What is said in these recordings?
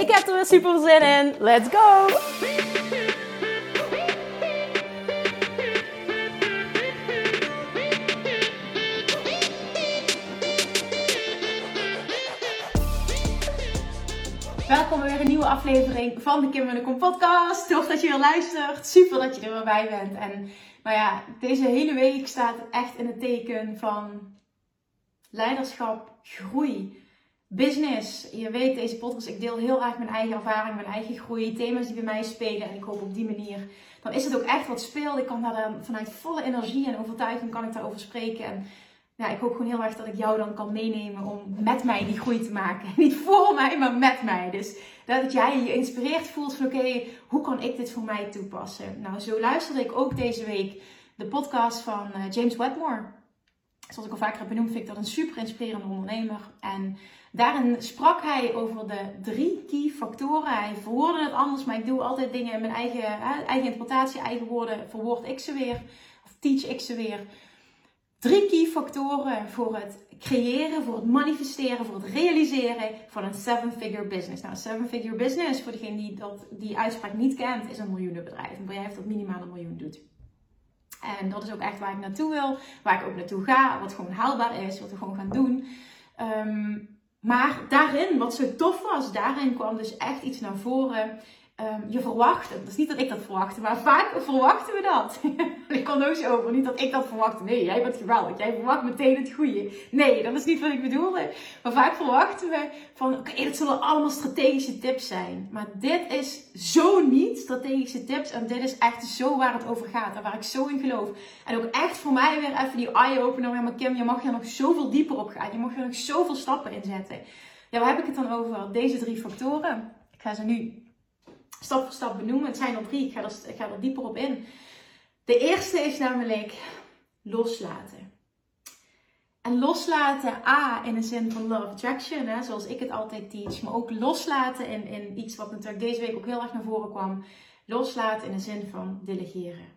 Ik heb er weer super zin in. Let's go! Welkom bij weer een nieuwe aflevering van de Kim en de Kom podcast. Tof dat je weer luistert. Super dat je er weer bij bent. En nou ja, deze hele week staat echt in het teken van leiderschap, groei, business. Je weet, deze podcast, ik deel heel erg mijn eigen ervaring, mijn eigen groei, thema's die bij mij spelen. En ik hoop op die manier, dan is het ook echt wat speelt. Ik kan daar dan vanuit volle energie en overtuiging kan ik daarover spreken. En ja, ik hoop gewoon heel erg dat ik jou dan kan meenemen om met mij die groei te maken. Niet voor mij, maar met mij. Dus dat jij je geïnspireerd voelt van oké, hoe kan ik dit voor mij toepassen? Nou, zo luisterde ik ook deze week de podcast van eh, James Wedmore. Zoals ik al vaker heb benoemd, vind ik dat een super inspirerende ondernemer. En daarin sprak hij over de drie key factoren. Hij verwoordde het anders, maar ik doe altijd dingen in mijn eigen, eigen interpretatie, eigen woorden, verwoord ik ze weer. Of teach ik ze weer drie key factoren voor het creëren, voor het manifesteren, voor het realiseren van een seven-figure business. Nou, een seven-figure business, voor degene die dat, die uitspraak niet kent, is een miljoenenbedrijf. Een bedrijf dat minimaal een miljoen doet. En dat is ook echt waar ik naartoe wil, waar ik ook naartoe ga, wat gewoon haalbaar is, wat we gewoon gaan doen. Ehm, maar daarin, wat zo tof was, daarin kwam dus echt iets naar voren Um, je verwacht het. is niet dat ik dat verwachtte, maar vaak verwachten we dat. ik kan ook zo over. Niet dat ik dat verwachtte. Nee, jij bent geweldig. Jij verwacht meteen het goede. Nee, dat is niet wat ik bedoelde. Maar vaak verwachten we van, oké, dat zullen allemaal strategische tips zijn. Maar dit is zo niet strategische tips. En dit is echt zo waar het over gaat. En waar ik zo in geloof. En ook echt voor mij weer even die eye-opener. Ja, maar Kim, je mag hier nog zoveel dieper op gaan. Je mag er nog zoveel stappen in zetten. Ja, waar heb ik het dan over? Deze drie factoren. Ik ga ze nu stap voor stap benoemen. Het zijn er drie, ik ga er, ik ga er dieper op in. De eerste is namelijk loslaten. En loslaten, A, in de zin van love attraction, hè, zoals ik het altijd teach. Maar ook loslaten in, in iets wat natuurlijk deze week ook heel erg naar voren kwam. Loslaten in de zin van delegeren.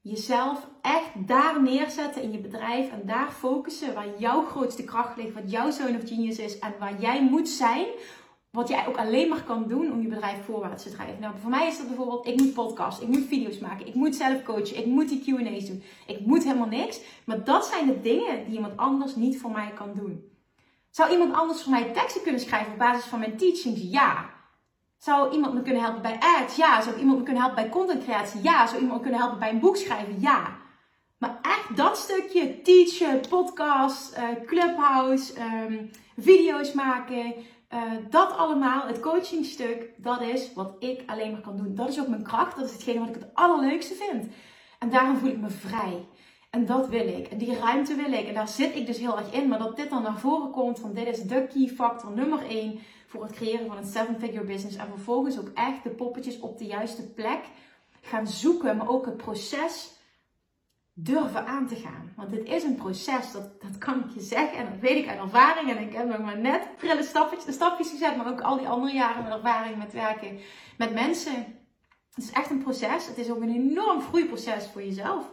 Jezelf echt daar neerzetten in je bedrijf en daar focussen waar jouw grootste kracht ligt, wat jouw zone of genius is en waar jij moet zijn wat jij ook alleen maar kan doen om je bedrijf voorwaarts te drijven. Nou, voor mij is dat bijvoorbeeld, ik moet podcast, ik moet video's maken, ik moet zelf coachen, ik moet die Q&A's doen. Ik moet helemaal niks. Maar dat zijn de dingen die iemand anders niet voor mij kan doen. Zou iemand anders voor mij teksten kunnen schrijven op basis van mijn teachings? Ja. Zou iemand me kunnen helpen bij ads? Ja. Zou iemand me kunnen helpen bij contentcreatie? Ja. Zou iemand me kunnen helpen bij een boek schrijven? Ja. Maar echt dat stukje teachen, podcast, uh, clubhouse, um, video's maken, uh, dat allemaal, het coachingstuk, dat is wat ik alleen maar kan doen. Dat is ook mijn kracht, dat is hetgene wat ik het allerleukste vind. En daarom voel ik me vrij. En dat wil ik. En die ruimte wil ik. En daar zit ik dus heel erg in. Maar dat dit dan naar voren komt van dit is de key factor nummer 1 voor het creëren van een seven figure business. En vervolgens ook echt de poppetjes op de juiste plek gaan zoeken. Maar ook het proces durven aan te gaan. Want dit is een proces, dat, dat kan ik je zeggen. En dat weet ik uit ervaring. En ik heb nog maar net prille stapjes, stapjes gezet. Maar ook al die andere jaren met ervaring met werken met mensen. Het is echt een proces. Het is ook een enorm groeiproces voor jezelf.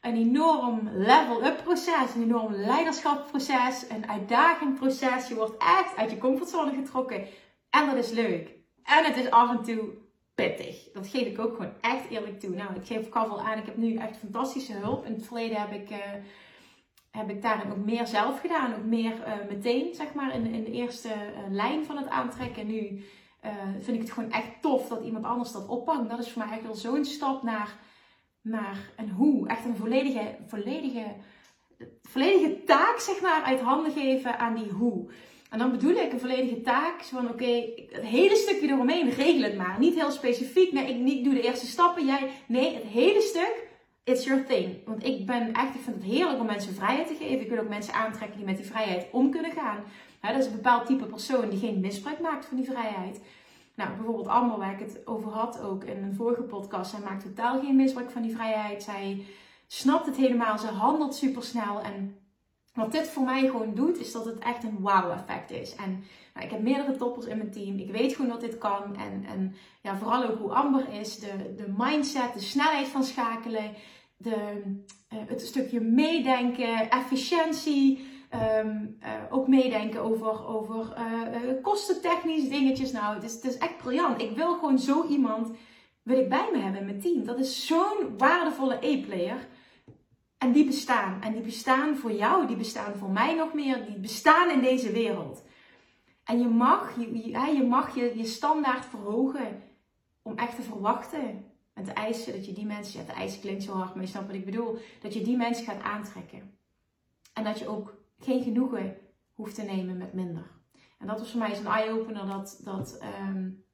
Een enorm level-up proces. Een enorm leiderschapsproces. Een uitdagend proces. Je wordt echt uit je comfortzone getrokken. En dat is leuk. En het is af en toe pittig. Dat geef ik ook gewoon echt eerlijk toe. Nou, ik geef al aan, ik heb nu echt fantastische hulp. In het verleden heb ik, uh, heb ik daarin ook meer zelf gedaan. Ook meer uh, meteen, zeg maar, in, in de eerste uh, lijn van het aantrekken. Nu vind ik het gewoon echt tof dat iemand anders dat oppakt. Dat is voor mij echt wel zo'n stap naar, naar een hoe. Echt een volledige, volledige, volledige taak, zeg maar, uit handen geven aan die hoe. En dan bedoel ik een volledige taak. Zo van oké, het hele stukje eromheen, regel het maar. Niet heel specifiek. Nee, ik niet, doe de eerste stappen. Jij, nee, het hele stuk, it's your thing. Want ik ben echt, ik vind het heerlijk om mensen vrijheid te geven. Ik wil ook mensen aantrekken die met die vrijheid om kunnen gaan. dat is een bepaald type persoon die geen misbruik maakt van die vrijheid. Nou, bijvoorbeeld Amber, waar ik het over had ook in een vorige podcast. Zij maakt totaal geen misbruik van die vrijheid. Zij snapt het helemaal. Ze handelt super snel. En wat dit voor mij gewoon doet, is dat het echt een wow-effect is. En nou, ik heb meerdere toppers in mijn team. Ik weet gewoon dat dit kan. En, en ja, vooral ook hoe Amber is. De, de mindset, de snelheid van schakelen. De, uh, het stukje meedenken, efficiëntie. Um, uh, ook meedenken over, over uh, kostentechnisch dingetjes. Nou, het is, het is echt briljant. Ik wil gewoon zo iemand wil ik bij me hebben in mijn team. Dat is zo'n waardevolle E-player. En die bestaan. En die bestaan voor jou, die bestaan voor mij nog meer. Die bestaan in deze wereld. En je mag je, je, mag je, je standaard verhogen om echt te verwachten. En te eisen dat je die mensen, ja, te eisen klinkt zo hard, maar je snapt wat ik bedoel. Dat je die mensen gaat aantrekken. En dat je ook geen genoegen hoeft te nemen met minder. En dat was voor mij zo'n eye-opener dat, dat um,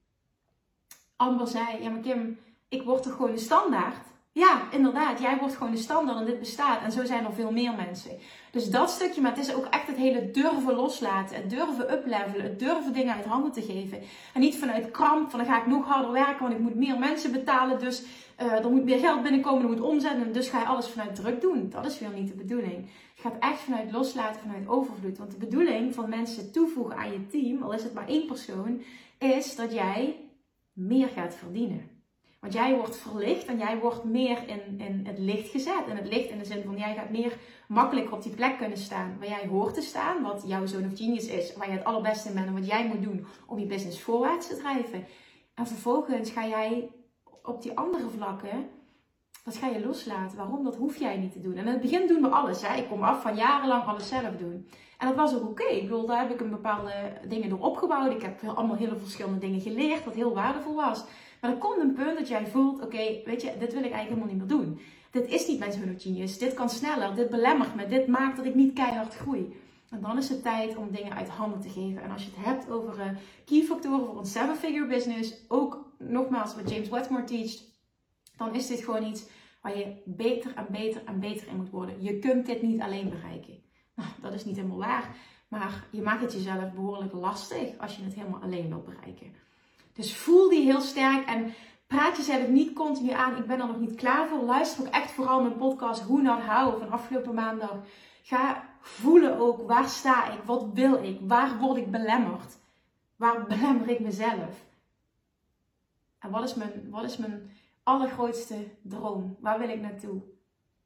Amber zei, ja maar Kim, ik word toch gewoon de standaard? Ja, inderdaad. Jij wordt gewoon de standaard en dit bestaat. En zo zijn er veel meer mensen. Dus dat stukje, maar het is ook echt het hele durven loslaten. Het durven uplevelen. Het durven dingen uit handen te geven. En niet vanuit kramp, van dan ga ik nog harder werken, want ik moet meer mensen betalen. Dus uh, er moet meer geld binnenkomen, er moet omzetten. En dus ga je alles vanuit druk doen. Dat is weer niet de bedoeling. Je gaat echt vanuit loslaten, vanuit overvloed. Want de bedoeling van mensen toevoegen aan je team, al is het maar één persoon, is dat jij meer gaat verdienen. Want jij wordt verlicht en jij wordt meer in, in het licht gezet. En het licht in de zin van jij gaat meer makkelijker op die plek kunnen staan waar jij hoort te staan. Wat jouw zoon of genius is. Waar je het allerbeste in bent en wat jij moet doen om je business voorwaarts te drijven. En vervolgens ga jij op die andere vlakken, dat ga je loslaten. Waarom? Dat hoef jij niet te doen. En in het begin doen we alles. Hè? Ik kom af van jarenlang alles zelf doen. En dat was ook oké. Ik bedoel, daar heb ik een bepaalde dingen door opgebouwd. Ik heb allemaal hele verschillende dingen geleerd, wat heel waardevol was. Maar er komt een punt dat jij voelt, oké, weet je, dit wil ik eigenlijk helemaal niet meer doen. Dit is niet mijn genius. Dit kan sneller. Dit belemmert me. Dit maakt dat ik niet keihard groei. En dan is het tijd om dingen uit handen te geven. En als je het hebt over uh, key factoren voor een seven-figure business, ook nogmaals wat James Wetmore teacht, dan is dit gewoon iets waar je beter en beter en beter in moet worden. Je kunt dit niet alleen bereiken. Nou, dat is niet helemaal waar. Maar je maakt het jezelf behoorlijk lastig als je het helemaal alleen wilt bereiken. Dus voel die heel sterk en praat jezelf niet continu aan. Ik ben er nog niet klaar voor. Luister ook echt vooral mijn podcast Hoe Not How van afgelopen maandag. Ga voelen ook waar sta ik? Wat wil ik? Waar word ik belemmerd? Waar belemmer ik mezelf? En wat is mijn, wat is mijn allergrootste droom? Waar wil ik naartoe?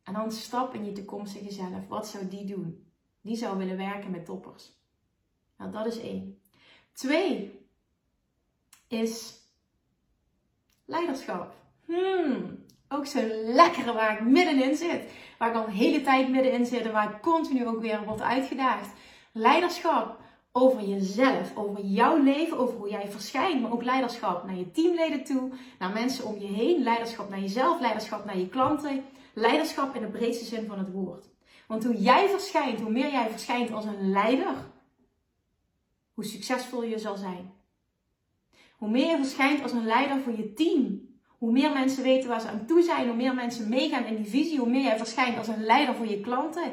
En dan stap in je toekomstige zelf. Wat zou die doen? Die zou willen werken met toppers. Nou, dat is één. Twee, is leiderschap. Hmm, ook zo lekkere waar ik middenin zit. Waar ik al een hele tijd middenin zit en waar ik continu ook weer wordt uitgedaagd. Leiderschap over jezelf, over jouw leven, over hoe jij verschijnt, maar ook leiderschap naar je teamleden toe, naar mensen om je heen, leiderschap naar jezelf, leiderschap naar je klanten, leiderschap in de breedste zin van het woord. Want hoe jij verschijnt, hoe meer jij verschijnt als een leider, hoe succesvol je zal zijn. Hoe meer je verschijnt als een leider voor je team. Hoe meer mensen weten waar ze aan toe zijn. Hoe meer mensen meegaan in die visie. Hoe meer jij verschijnt als een leider voor je klanten.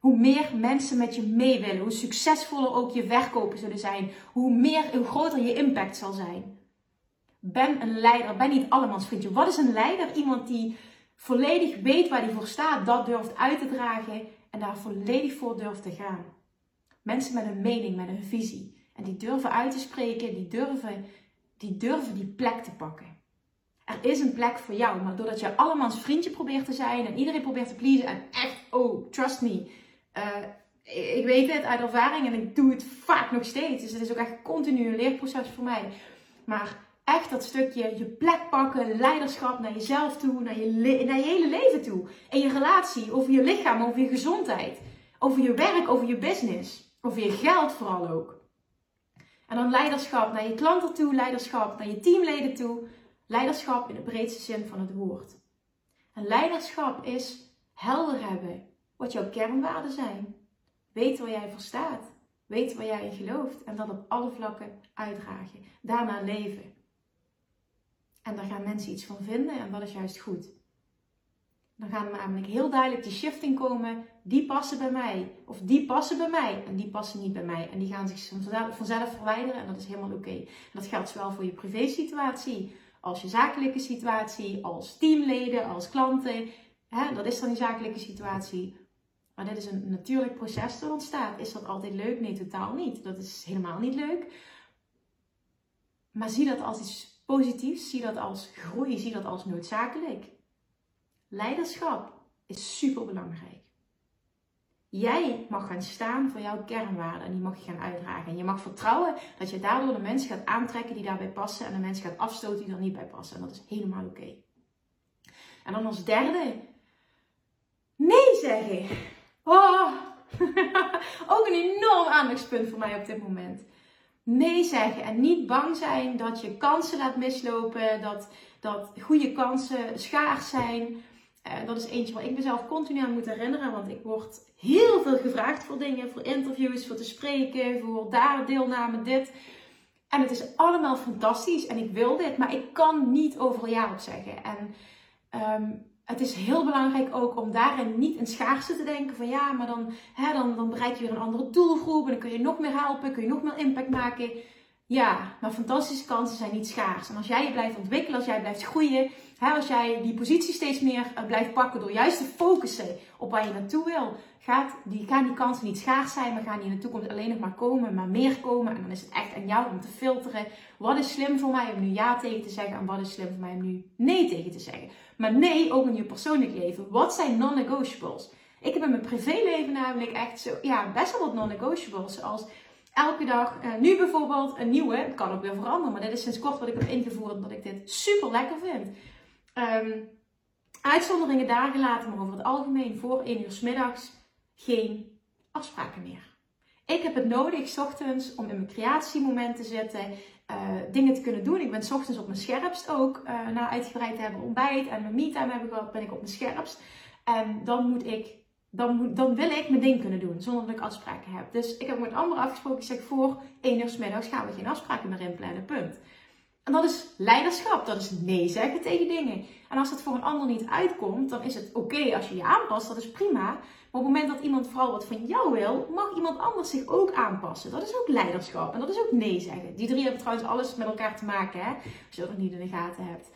Hoe meer mensen met je mee willen. Hoe succesvoller ook je verkopen zullen zijn. Hoe, meer, hoe groter je impact zal zijn. Ben een leider. Ben niet allemans vriendje. Wat is een leider? Iemand die volledig weet waar hij voor staat. Dat durft uit te dragen. En daar volledig voor durft te gaan. Mensen met een mening, met een visie. En die durven uit te spreken. Die durven die durven die plek te pakken. Er is een plek voor jou, maar doordat je allemaal vriendje probeert te zijn en iedereen probeert te pleasen en echt, oh, trust me, uh, ik weet het uit ervaring en ik doe het vaak nog steeds. Dus het is ook echt continu een leerproces voor mij. Maar echt dat stukje je plek pakken, leiderschap naar jezelf toe, naar je, naar je hele leven toe. En je relatie, over je lichaam, over je gezondheid, over je werk, over je business, over je geld vooral ook. En dan leiderschap naar je klanten toe, leiderschap naar je teamleden toe, leiderschap in de breedste zin van het woord. En leiderschap is helder hebben wat jouw kernwaarden zijn. Weten waar jij voor staat. Weten waar jij in gelooft. En dat op alle vlakken uitdragen. Daarna leven. En daar gaan mensen iets van vinden en dat is juist goed. Dan gaan er namelijk heel duidelijk die shifting komen. Die passen bij mij. Of die passen bij mij. En die passen niet bij mij. En die gaan zich vanzelf verwijderen. En dat is helemaal oké. Dat geldt zowel voor je privé situatie. Als je zakelijke situatie. Als teamleden. Als klanten. dat is dan die zakelijke situatie. Maar dit is een natuurlijk proces dat ontstaat. Is dat altijd leuk? Nee, totaal niet. Dat is helemaal niet leuk. Maar zie dat als iets positiefs. Zie dat als groei. Zie dat als noodzakelijk. Leiderschap is super belangrijk. Jij mag gaan staan voor jouw kernwaarden en die mag je gaan uitdragen. En je mag vertrouwen dat je daardoor de mensen gaat aantrekken die daarbij passen en de mensen gaat afstoten die er niet bij passen. En dat is helemaal oké. En dan als derde, nee zeggen. Oh, ook een enorm aandachtspunt voor mij op dit moment. Nee zeggen en niet bang zijn dat je kansen laat mislopen, dat, dat goede kansen schaars zijn. Uh, dat is eentje waar ik mezelf continu aan moet herinneren, want ik word heel veel gevraagd voor dingen, voor interviews, voor te spreken, voor daar deelname, dit. En het is allemaal fantastisch en ik wil dit, maar ik kan niet overal ja op zeggen. En um, het is heel belangrijk ook om daarin niet in schaarste te denken van ja, maar dan, hè, dan, dan bereik je weer een andere doelgroep en dan kun je nog meer helpen, kun je nog meer impact maken. Ja, maar fantastische kansen zijn niet schaars. En als jij je blijft ontwikkelen, als jij blijft groeien, als jij die positie steeds meer eh, blijft pakken door juist te focussen op waar je naartoe wil, gaat die, gaan die kansen niet schaars zijn, maar gaan die in de toekomst alleen nog maar komen, maar meer komen. En dan is het echt aan jou om te filteren. Wat is slim voor mij om nu ja tegen te zeggen en wat is slim voor mij om nu nee tegen te zeggen. Maar nee, ook in je persoonlijk leven. Wat zijn non-negotiables? Ik heb in mijn privéleven namelijk echt zo, ja, best wel wat non-negotiables. Zoals elke dag, uh, nu bijvoorbeeld een nieuwe, het kan ook weer veranderen, maar dit is sinds kort wat ik heb ingevoerd omdat ik dit super lekker vind. Um, uitzonderingen daar gelaten, maar over het algemeen voor 1 uur s middags geen afspraken meer. Ik heb het nodig, s ochtends, om in mijn creatiemoment te zitten, uh, dingen te kunnen doen. Ik ben s ochtends op mijn scherpst ook, uh, na uitgebreid te hebben ontbijt en mijn me-time hebben gehad, ben ik op mijn scherpst. En dan moet ik dan, dan wil ik mijn ding kunnen doen zonder dat ik afspraken heb. Dus ik heb met anderen afgesproken. Ik zeg voor 1 uur middags gaan we geen afspraken meer inplannen. Punt. En dat is leiderschap. Dat is nee zeggen tegen dingen. En als het voor een ander niet uitkomt, dan is het oké als je je aanpast. Dat is prima. Maar op het moment dat iemand vooral wat van jou wil, mag iemand anders zich ook aanpassen. Dat is ook leiderschap. En dat is ook nee zeggen. Die drie hebben trouwens alles met elkaar te maken, hè? Als je dat nog niet in de gaten hebt.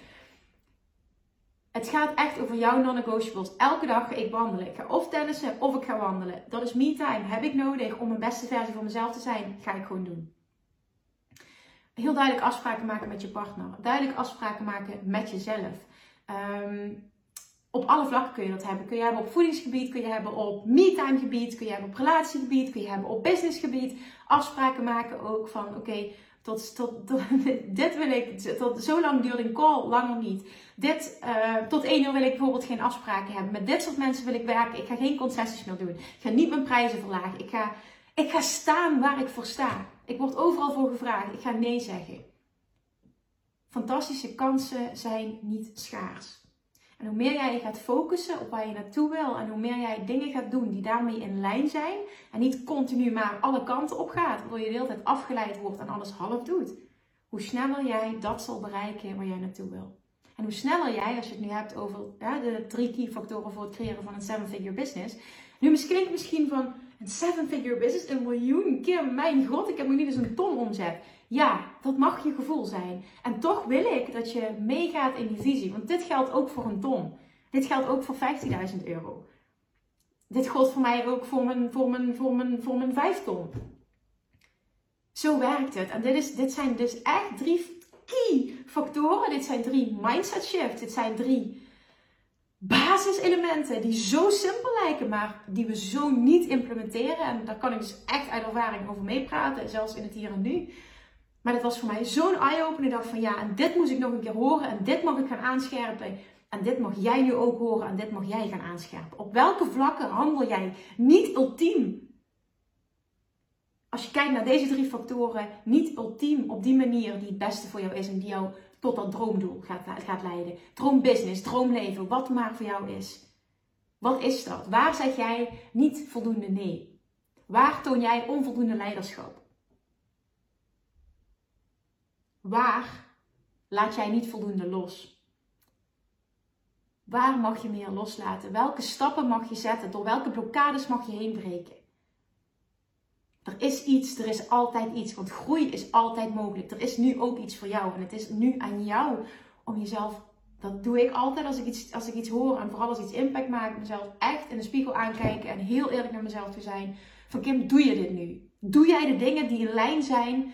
Het gaat echt over jouw non-negotiables. Elke dag ga ik wandelen. Ik ga of tennissen of ik ga wandelen. Dat is me-time. Heb ik nodig om een beste versie van mezelf te zijn. Ga ik gewoon doen. Heel duidelijk afspraken maken met je partner. Duidelijk afspraken maken met jezelf. Ehm, op alle vlakken kun je dat hebben. Kun je hebben op voedingsgebied, kun je hebben op me-time gebied, kun je hebben op relatiegebied, kun je hebben op businessgebied. Afspraken maken ook van oké, tot, tot, dit wil ik, tot zo lang duurt een call, langer niet. Dit, uh, tot één uur wil ik bijvoorbeeld geen afspraken hebben. Met dit soort mensen wil ik werken. Ik ga geen concessies meer doen. Ik ga niet mijn prijzen verlagen. Ik ga, ik ga staan waar ik voor sta. Ik word overal voor gevraagd. Ik ga nee zeggen. Fantastische kansen zijn niet schaars. En hoe meer jij je gaat focussen op waar je naartoe wil en hoe meer jij dingen gaat doen die daarmee in lijn zijn en niet continu maar alle kanten op gaat, waardoor je de hele tijd afgeleid wordt en alles half doet, hoe sneller jij dat zal bereiken waar jij naartoe wil. En hoe sneller jij, als je het nu hebt over de drie key factoren voor het creëren van een seven-figure business. Nu klinkt misschien van een seven-figure business, een miljoen keer, mijn god, ik heb nog niet eens een ton omzet. Ja, dat mag je gevoel zijn. En toch wil ik dat je meegaat in die visie. Want dit geldt ook voor een ton. Dit geldt ook voor 15.000 euro. Dit geldt voor mij ook voor mijn, voor mijn, voor mijn, voor mijn 5 ton. Zo werkt het. En dit, is, dit zijn dus echt drie key factoren. Dit zijn drie mindset shifts. Dit zijn drie basiselementen die zo simpel lijken, maar die we zo niet implementeren. En daar kan ik dus echt uit ervaring over meepraten, zelfs in het hier en nu. Maar dat was voor mij zo'n eye-opener. Dacht van ja, en dit moest ik nog een keer horen. En dit mag ik gaan aanscherpen. En dit mag jij nu ook horen. En dit mag jij gaan aanscherpen. Op welke vlakken handel jij niet ultiem? Als je kijkt naar deze drie factoren, niet ultiem op die manier die het beste voor jou is en die jou tot dat droomdoel gaat, gaat leiden. Droombusiness, droomleven, wat maar voor jou is. Wat is dat? Waar zeg jij niet voldoende nee? Waar toon jij onvoldoende leiderschap? Waar laat jij niet voldoende los? Waar mag je meer loslaten? Welke stappen mag je zetten? Door welke blokkades mag je heen breken? Er is iets, er is altijd iets, want groei is altijd mogelijk. Er is nu ook iets voor jou en het is nu aan jou om jezelf, dat doe ik altijd als ik iets, als ik iets hoor en vooral als iets impact maakt, mezelf echt in de spiegel aankijken en heel eerlijk naar mezelf te zijn. Van Kim, doe je dit nu? Doe jij de dingen die in lijn zijn?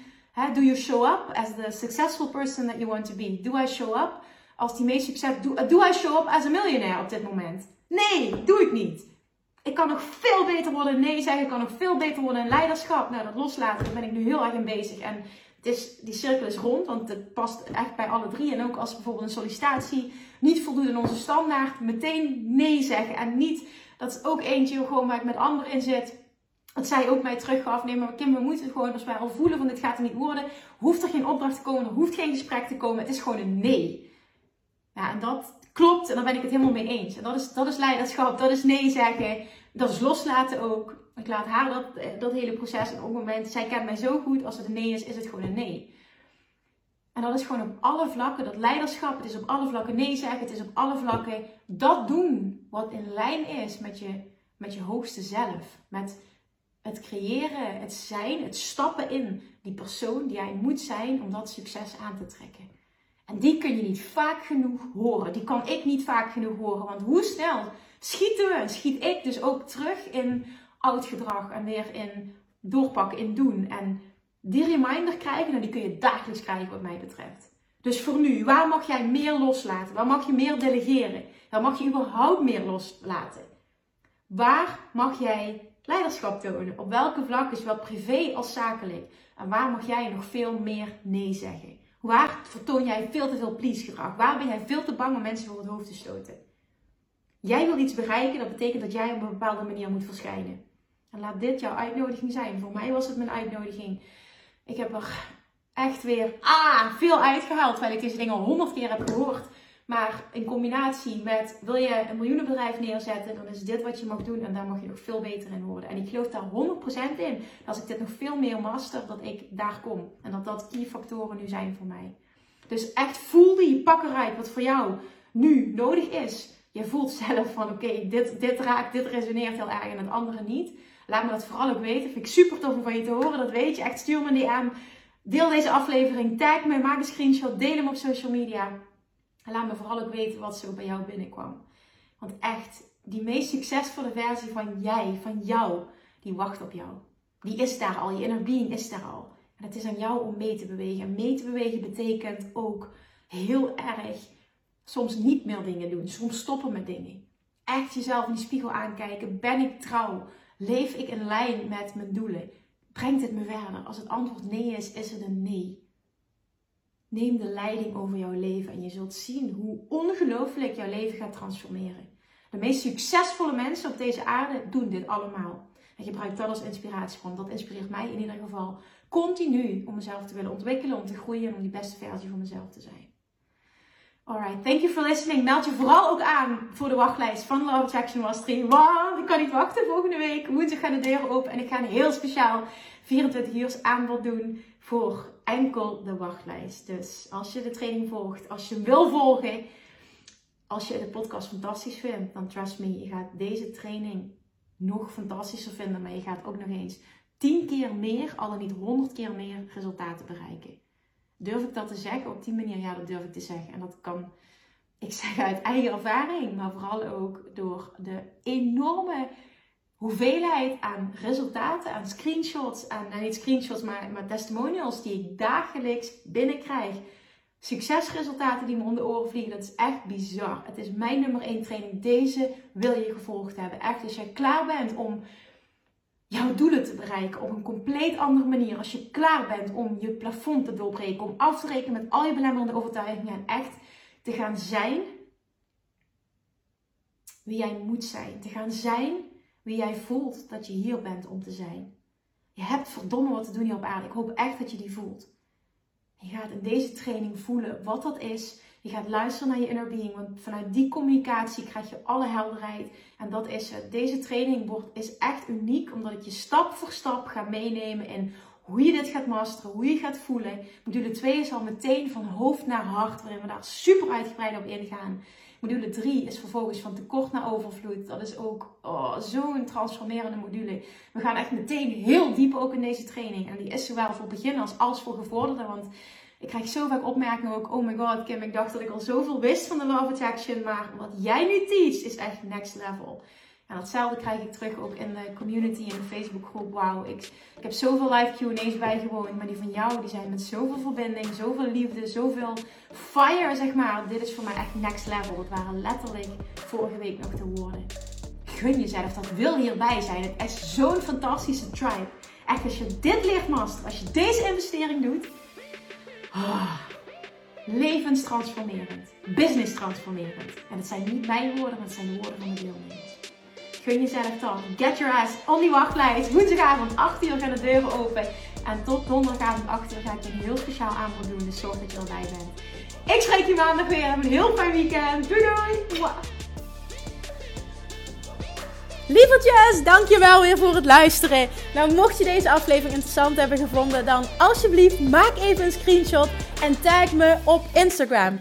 Do you show up as the successful person that you want to be? Do I show up als die meest succes... Do, do I show up as a millionaire op dit moment? Nee, doe ik niet. Ik kan nog veel beter worden nee zeggen. Ik kan nog veel beter worden in leiderschap. Nou, dat loslaten, daar ben ik nu heel erg in bezig. En het is, die cirkel is rond, want het past echt bij alle drie. En ook als bijvoorbeeld een sollicitatie niet voldoet aan onze standaard, meteen nee zeggen. En niet, dat is ook eentje gewoon waar ik met anderen in zit. Dat zij ook mij teruggaf. Nee, maar Kim, we moeten gewoon als wij al voelen van dit gaat er niet worden. Hoeft er geen opdracht te komen, er hoeft geen gesprek te komen. Het is gewoon een nee. Ja, en dat klopt en daar ben ik het helemaal mee eens. En dat is, dat is leiderschap, dat is nee zeggen, dat is loslaten ook. Ik laat haar dat, eh, dat hele proces en op het moment, zij kent mij zo goed, als het een nee is, is het gewoon een nee. En dat is gewoon op alle vlakken, dat leiderschap, het is op alle vlakken nee zeggen, het is op alle vlakken dat doen wat in lijn is met je, met je hoogste zelf. Met het creëren, het zijn, het stappen in die persoon die jij moet zijn om dat succes aan te trekken. En die kun je niet vaak genoeg horen. Die kan ik niet vaak genoeg horen. Want hoe snel schieten we, schiet ik dus ook terug in oud gedrag en weer in doorpakken, in doen. En die reminder krijgen, nou, die kun je dagelijks krijgen wat mij betreft. Dus voor nu, waar mag jij meer loslaten? Waar mag je meer delegeren? Waar mag je überhaupt meer loslaten? Waar mag jij leiderschap tonen? Op welke vlakken, zowel privé als zakelijk? En waar mag jij nog veel meer nee zeggen? Waar vertoon jij veel te veel please gedrag? Waar ben jij veel te bang om mensen voor het hoofd te stoten? Jij wil iets bereiken, dat betekent dat jij op een bepaalde manier moet verschijnen. En laat dit jouw uitnodiging zijn. Voor mij was het mijn uitnodiging. Ik heb er echt weer ah, veel uitgehaald, terwijl ik deze dingen al honderd keer heb gehoord. Maar in combinatie met wil je een miljoenenbedrijf neerzetten, dan is dit wat je mag doen en daar mag je nog veel beter in worden. En ik geloof daar 100% in. Als ik dit nog veel meer master, dat ik daar kom. En dat dat key factoren nu zijn voor mij. Dus echt voel die pakkerij wat voor jou nu nodig is. Je voelt zelf van oké, dit, dit raakt, dit resoneert heel erg en het andere niet. Laat me dat vooral ook weten. Vind ik super tof om van je te horen. Dat weet je. Echt stuur me een DM. Deel deze aflevering. Tag me. Maak een screenshot. Deel hem op social media. En laat me vooral ook weten wat zo bij jou binnenkwam. Want echt, die meest succesvolle versie van jij, van jou, die wacht op jou. Die is daar al, je inner being is daar al. En het is aan jou om mee te bewegen. En mee te bewegen betekent ook heel erg soms niet meer dingen doen. Soms stoppen met dingen. Echt jezelf in die spiegel aankijken. Ben ik trouw? Leef ik in lijn met mijn doelen? Brengt het me verder? Als het antwoord nee is, is het een nee. Neem de leiding over jouw leven en je zult zien hoe ongelooflijk jouw leven gaat transformeren. De meest succesvolle mensen op deze aarde doen dit allemaal. En gebruik dat als inspiratiebron. Dat inspireert mij in ieder geval continu om mezelf te willen ontwikkelen, om te groeien en om die beste versie van mezelf te zijn. Alright, thank you for listening. Meld je vooral ook aan voor de wachtlijst van Love Attraction Mastery. Want ik kan niet wachten. Volgende week woensdag gaan de deuren open. En ik ga een heel speciaal 24 uur aanbod doen voor enkel de wachtlijst. Dus als je de training volgt, als je wil volgen, als je de podcast fantastisch vindt, dan trust me, je gaat deze training nog fantastischer vinden. Maar je gaat ook nog eens 10 keer meer, al dan niet 100 keer meer resultaten bereiken. Durf ik dat te zeggen? Op die manier, ja, dat durf ik te zeggen. En dat kan ik zeggen uit eigen ervaring, maar vooral ook door de enorme hoeveelheid aan resultaten, aan screenshots, aan, nou niet screenshots, maar, maar testimonials die ik dagelijks binnenkrijg. Succesresultaten die me om de oren vliegen, dat is echt bizar. Het is mijn nummer 1 training. Deze wil je gevolgd hebben. Echt, als jij klaar bent om jouw doelen te bereiken op een compleet andere manier. Als je klaar bent om je plafond te doorbreken, om af te rekenen met al je belemmerende overtuigingen en echt te gaan zijn wie jij moet zijn. Te gaan zijn wie jij voelt dat je hier bent om te zijn. Je hebt verdomme wat te doen hier op aarde. Ik hoop echt dat je die voelt. Je gaat in deze training voelen wat dat is. Je gaat luisteren naar je inner being, want vanuit die communicatie krijg je alle helderheid. En dat is het. Deze training wordt, is echt uniek, omdat ik je stap voor stap ga meenemen in hoe je dit gaat masteren, hoe je gaat voelen. Module 2 is al meteen van hoofd naar hart, waarin we daar super uitgebreid op ingaan. Module 3 is vervolgens van tekort naar overvloed. Dat is ook oh, zo'n transformerende module. We gaan echt meteen heel diep ook in deze training. En die is zowel voor beginners als voor gevorderden. Want ik krijg zo vaak opmerkingen ook. Oh my god, Kim, ik dacht dat ik al zoveel wist van de of Attraction. Maar wat jij nu teach is echt next level. En datzelfde krijg ik terug ook in de community in de Facebookgroep. Wauw, ik, ik heb zoveel live Q&A's bijgewoond. Maar die van jou, die zijn met zoveel verbinding, zoveel liefde, zoveel fire, zeg maar. Dit is voor mij echt next level. Het waren letterlijk vorige week nog de woorden. Gun jezelf, dat wil hierbij zijn. Het is zo'n fantastische tribe. Echt, als je dit leert masteren, als je deze investering doet... Oh, levenstransformerend. Business transformerend. En het zijn niet mijn woorden, maar het zijn de woorden van de deelnemers. Gun jezelf dan. Get your ass on die wachtlijst. Woensdagavond 8 uur gaan de deuren open. En tot donderdagavond 8 uur ga ik je een heel speciaal aanbod doen. Dus zorg dat je erbij bent. Ik spreek je maandag weer. Heb een heel fijn weekend. Doei doei. Lievertjes, dankjewel weer voor het luisteren. Nou, mocht je deze aflevering interessant hebben gevonden, dan alsjeblieft maak even een screenshot en tag me op Instagram.